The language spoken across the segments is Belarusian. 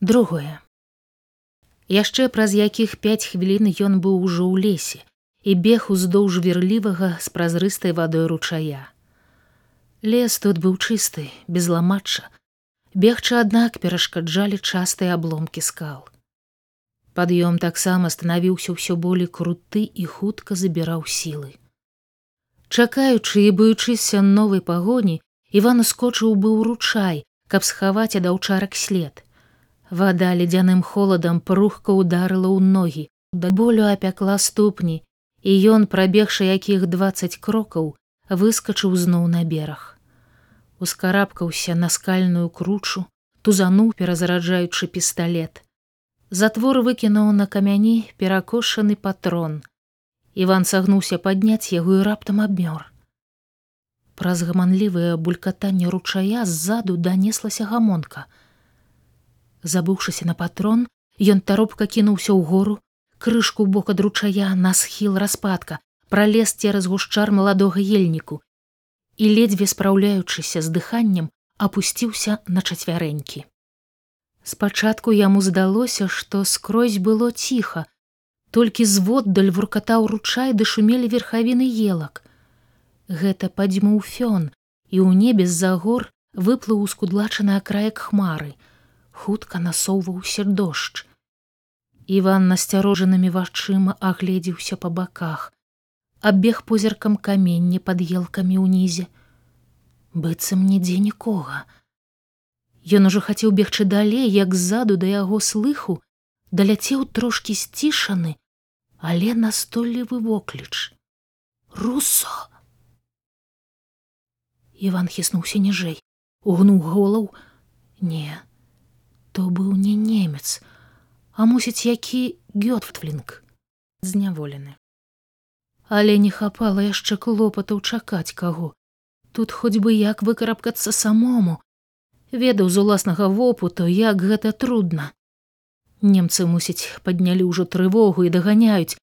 другое. Яшчэ праз якіх пяць хвілін ён быў ужо ў лесе і бег уздоўж верлівага з празрыстай вадой ручая. Лес тут быў чысты без ламачча бегчы аднак перашкаджалі частыя абломкі скал. Пад'ём таксама станавіўся ўсё болей круты і хутка забіраў сілы. Чакаючы і баючыся новай пагоні иван ускочыў быў ручай каб схаваць ад аўчарак след вода ледзяным холадам прухка ударыла ў ногі да болю апякла ступні і ён прабегшы якіх двадцать крокаў выскачыў зноў на бераг ускарабкаўся на скальную кручу тузануў перазараджаючы пісталлет затвор выкінуў на камяні перакошаны патрон. Иван сагнуўся падняць яго і раптам абмёр праз гаманлівае булькатанне ручая ззаду данеслася гамонка. Забыўшыся на патрон, ён таропка кінуўся ў гору, крышку бок ад ручая на схіл распадка, пралез цераз гушчар маладога ельніку і ледзьве спраўляючыся з дыханнем апусціўся на чацвярэнькі. Спачатку яму здалося, што скрозь было ціха, толькі зводдаль вуркатаў ручай ды шумелі верхавіны елак гэта падзьмуў фён і ў небе з-за гор выплыў ускудлачаны акраек хмары хутка насоўваўся дождж. Иван насцярожанымі вачыма агледзеўся па баках абег позіркам каменне пад елкамі ўнізе. Быццам нідзе нікога. Ён ужо хацеў бегчы далей як ззаду да яго слыху даляцеў трошкі сцішаны але настойлівы вокліч. Русо Іван хіснуўся ніжэй, угнуў голаў. Не, то быў не немец, а мусіць, які гётфтлінг зняволены. Але не хапала яшчэ клопатаў чакаць каго. Тут хоць бы як выкарабкацца самому, ведаў з уласнага вопыту, як гэта трудна. Немцы, мусіць, паднялі ўжо трывогу і даганяюць,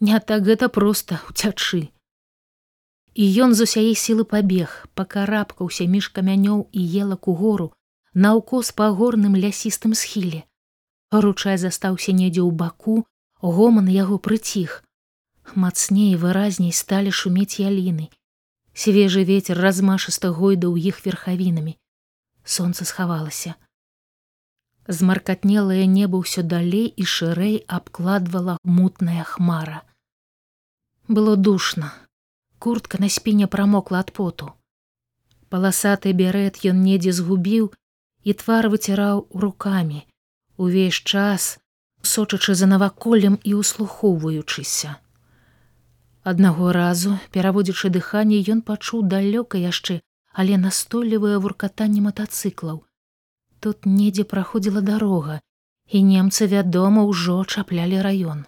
не так гэта проста уцячы і ён з усяе сілы пабег пакарабкаўся між камянёў і елак у гору наўкос па горным лясістым схіле. Ручай застаўся недзе ў баку гоман яго прыціх. Мацней выразней сталі шумець яліны. Свежы ветер размашыста гойдаў іх верхавінамі. Солнце схавалася. Змаркатнелае неба ўсё далей і шырэй абкладвала мутная хмара. Было душно куртка на спіне прамокла ад поту. Паласаты берет ён недзе згубіў і твар выціраў рукамі, увесь час, сочачы за наваколлем і услухоўваючыся. Аднаго разу, пераводзячы дыханне, ён пачуў далёка яшчэ, але настойлівае вуркатанне матацыклаў. Тут недзе праходзіла дарога, і немцы, вядома, ўжо чаплялі раён.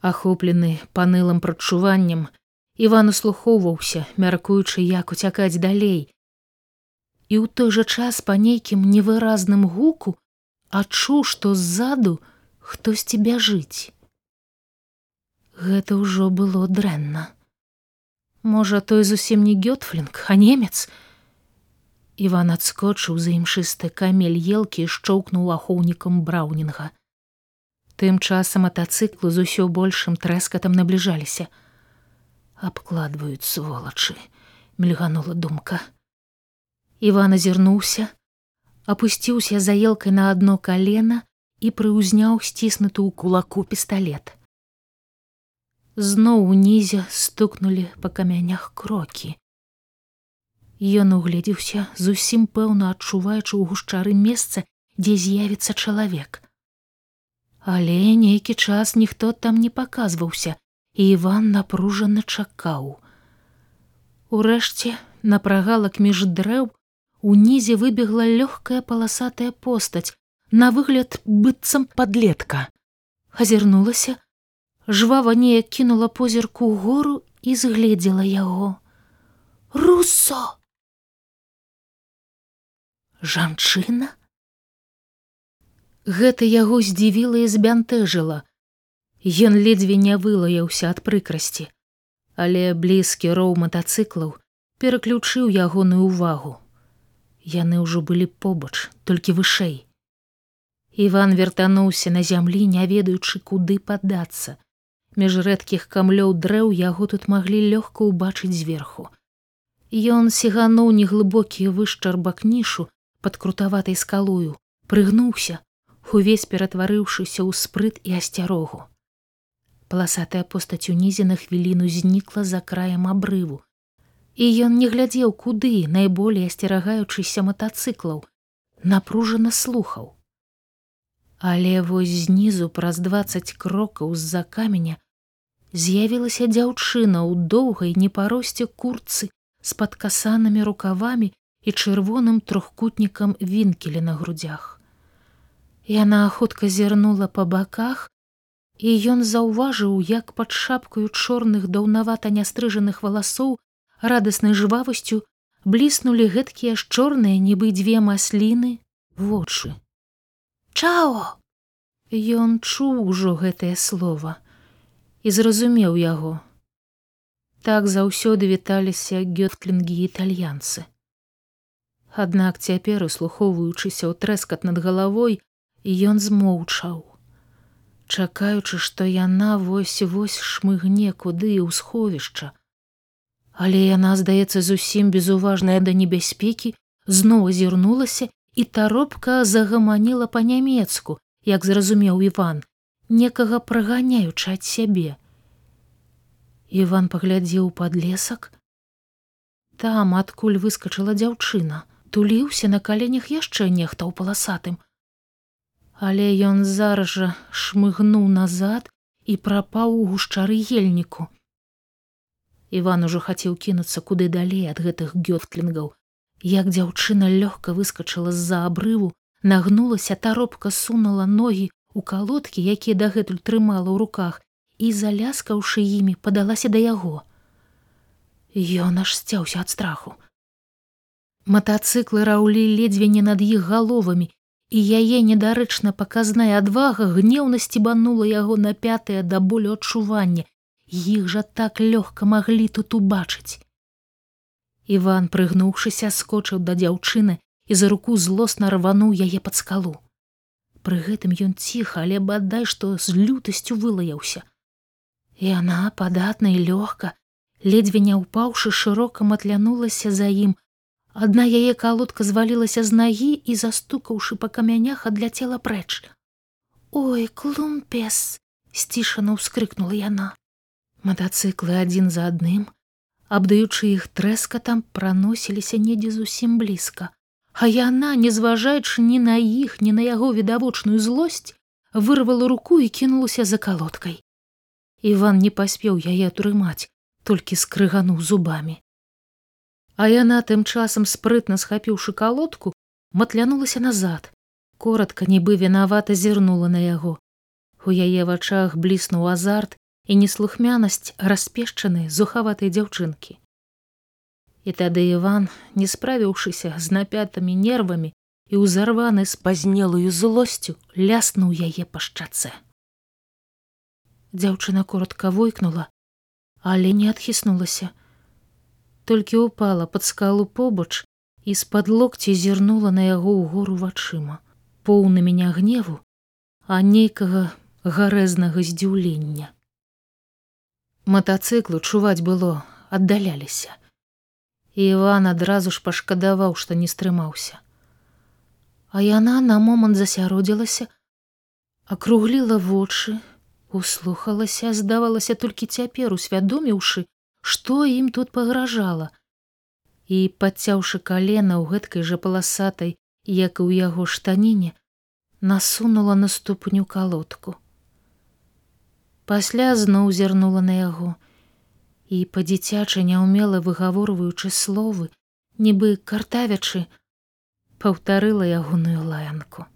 Ахоплены панылым прачуваннем, Іван услухоўваўся, мяркуючы, як уцякаць далей. І ў той жа час па нейкім невыразным гуку адчуў, што ззаду хтосьці бяжыць. Гэта ўжо было дрэнна. Можа, той зусім не гётфлінг, а немец. Іван адскочыў за імшысты камель елкі і шчоўкнуў ахоўнікам браўнінга. Тым часам матацыклу з усё большым трэскатам набліжаліся абкладваюць сволачы мільганула думка иван азірнуўся опусціўся за елкай на одно колено і прыўзняў сціснуты ў кулаку пісталлет зноў унізе стукнули па камянях крокі ён угледзеўся зусім пэўна адчуваючы ў гушчары месца дзе з'явіцца чалавек. Але нейкі час ніхто там не паказваўся і Іван напружана чакаў. Урэшце на прагалак між дрэў унізе выбегла лёгкая паласатая постаць на выгляд быццам подлетка. Азірнулася жвава неяк кінула позірку гору і згледзела яго руссо! Жанчына гэта яго здзівіла і збянтэжыла. Ён ледзьве не вылаяўся ад прыкрасці, але блізкі роў матацыклаў пераключыў ягоную ўвагу. Яны ўжо былі побач, толькі вышэй. Іван вяртануўся на зямлі, не ведаючы, куды падацца. Між рэдкіх камлёў дрэў яго тут маглі лёгка ўбачыць зверху. Ён сігануў неглыбокі вышчарбак нішу пад крутаватай скалою, прыгнуўся, увесь ператварыўшыся ў спрыт і асцярогу. Паласатая постаць унізе на хвіліну знікла за краем абрыву. І ён не глядзеў, куды найболей асцерагаючыся матацыклаў, напружана слухаў. Але вось знізу праз двадцать крокаў з-за каменя з'явілася дзяўчына ў доўгай непаросце курцы з падкасанымі рукавамі і чырвоным трохкутнікам вінкелі на грудях. Яна хутка зірнула па баках, і ён заўважыў, як пад шапкаю чорных даўнавата нястрыжаных валасоў радаснай жвавасцю бліснулі гэткія ж чорныя нібы дзве масліны вочы. Чао! Ён чуў ужо гэтае слово і зразумеў яго. Так заўсёды віталіся гётклінгі італьянцы. Аднак цяпер услухоўваючыся ў трэскат над галавой, ён змоўчаў. Чакаючы, што яна вось-вось шмыгне куды і ў сховішча. Але яна, здаецца, зусім безуважная да небяспекі, зноў азірнулася і таропка загаманіла па-нямецку, як зразумеў Іван, некага праганяючы ад сябе. Іван паглядзеў пад лесак. Там адкуль выскачыла дзяўчына, туліўся на каленях яшчэ нехта ў паласатым. Але ён зараз жа шмыгнуў назад і прапаў у гушчары ельніку. Іван ужо хацеў кінуцца куды далей ад гэтых гётклінгаў, Як дзяўчына лёгка выскочыла з-за абрыву, нагнулася таропка сунула ногі у калодкі, якія дагэтуль трымала ў руках і заляскаўшы імі падалася да яго. Ён аж сцяўся ад страху. Матацыклы раўлі ледзьве не над іх галовамі, і яе недарэчна паказная адвага гнеўна сцібанула яго на пятае да болю адчування. Іх жа так лёгка маглі тут убачыць. Іван, прыгнуўшыся, скочыў да дзяўчыны і за руку злосна рвануў яе пад скалу. Пры гэтым ён ціха, але бадай, што з лютасцю вылаяўся. І яна падатна і лёгка, ледзьве не ўпаўшы шырока матлянулася за ім. Адна яе калодка звалілася з нагі і застукаўшы па камянях адляцела прэч. Ой, клумпес! сцішана ўскрыкнула яна. Матацыклы адзін за адным, абдаючы іх трэскатам праносіліся недзе зусім блізка, а яна, не зважаючы ні на іх, ні на яго відавочную злосць, вырвала руку і кінулася за калодкай. Іван не паспеў яе атрымаць, толькі скрыгануў зубамі. А яна тым часам спрытна схапіўшы калодку, матлянулася назад, коротко нібы вінавата зірнула на яго. У яе вачах бліснуў азарт і неслухмянасць распешчаны зухаватай дзяўчынкі. І тады Іван, не справіўшыся з напятымі нервамі і ўзарваны спазнелую злосцю, ляснуў яе па шчаце. Дзяўчына коротко войкнула, але не адхіснулася, толькі упала пад скалу побач і з-пад локці зірнула на яго ў гору вачыма, поўнымі не гневу, а нейкага гарэзнага здзіўлення. Матацыклу чуваць было, аддаляліся. Іван адразу ж пашкадаваў, што не стрымаўся. А яна на момант засяродзілася, акругліла вочы, услухалася, здавалася толькі цяпер усвядоміўшы, што ім тут пагражала. І падцяўшы калена ў гэткай жа паласатай, як і ў яго штаніне, насунула на ступню калодку пасля зноў зірнула на яго. І па-дзіцячы няўмела выгаворваючы словы нібы картавячы паўтарыла ягоную лаянку.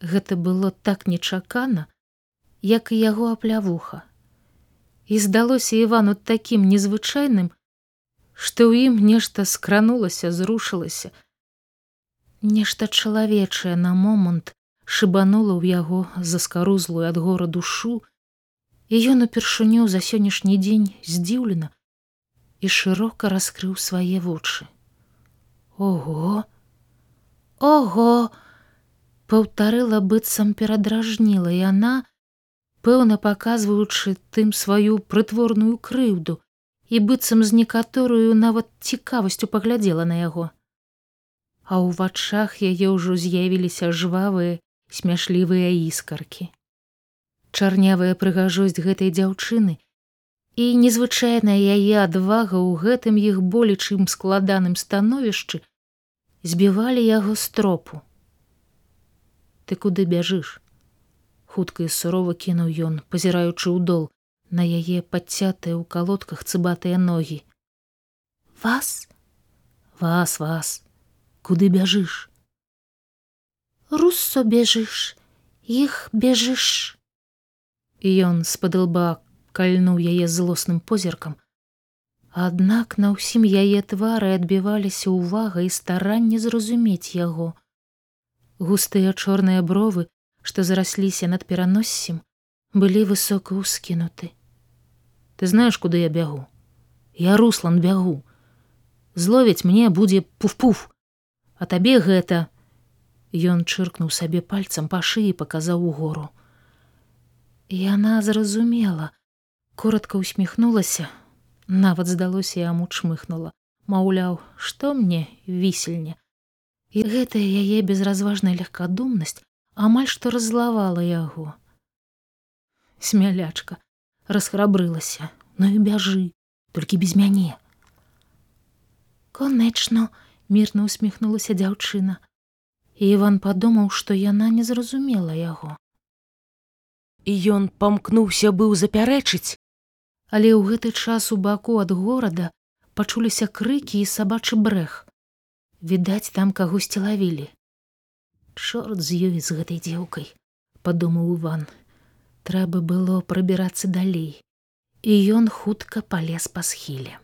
Гэта было так нечакана як і яго аплявуха. І здалося івану такім незвычайным што ў ім нешта скранулася зрушылася. Нешта чалавечае на момант шыбанула ў яго заскарузлую ад гора душу і ён упершыню за сённяшні дзень здзіўлена і шырока раскрыў свае вочы ого! Ого паўтарыла быццам перадражніла яна пэўна паказваючы тым сваю прытворную крыўду і быццам з некаторую нават цікавасцю паглядзела на яго а ў вачах яе ўжо з'явіліся жвавыя смяшлівыя іскаркі чарнявая прыгажосць гэтай дзяўчыны. І незвычайная яе адвага ў гэтым іх болечым складаным становішчы збівалі яго стропу ты куды бяжыш хутка і сурова кінуў ён пазіраючы ў дол на яе падцятыя ў калодках цыбатыя ногі. Вас? Вас вас. Куды бяжыш? Руссо бежыш іх бежыш ён з-пад лба кальнуў яе злосным позіркам. Аднак на ўсім яе твары адбіваліся ўвага і старанне зразумець яго. Густыя чорныя бровы што зарасліся над пераноссем былі высока ўскінуты. Ты знаешь куды я бягу? Я руслан бягу. Зловіць мне будзе пуф-пуф а табе гэта ён чыркнуў сабе пальцам па шыі паказаў угору яна зразумела. Коротко усміхнулася нават здалося яму чмыхнула маўляў што мне вісельня і гэтая яе безразважная легкадумнасць амаль што раззлавала яго. Смялячка расхрабрылася ну і бяжы толькі без мяне. Конечна мірна усміхнулася дзяўчына і иван падумаў што яна не зразумела яго і ён памкнуўся быў запярэчыць. Але ў гэты час у баку ад горада пачуліся крыкі і сабачы брэх. Відаць там кагосьці лавілі. Чорт з ёй з гэтай дзеўкай падумаў иван трэба было прабірацца далей і ён хутка палез па схіле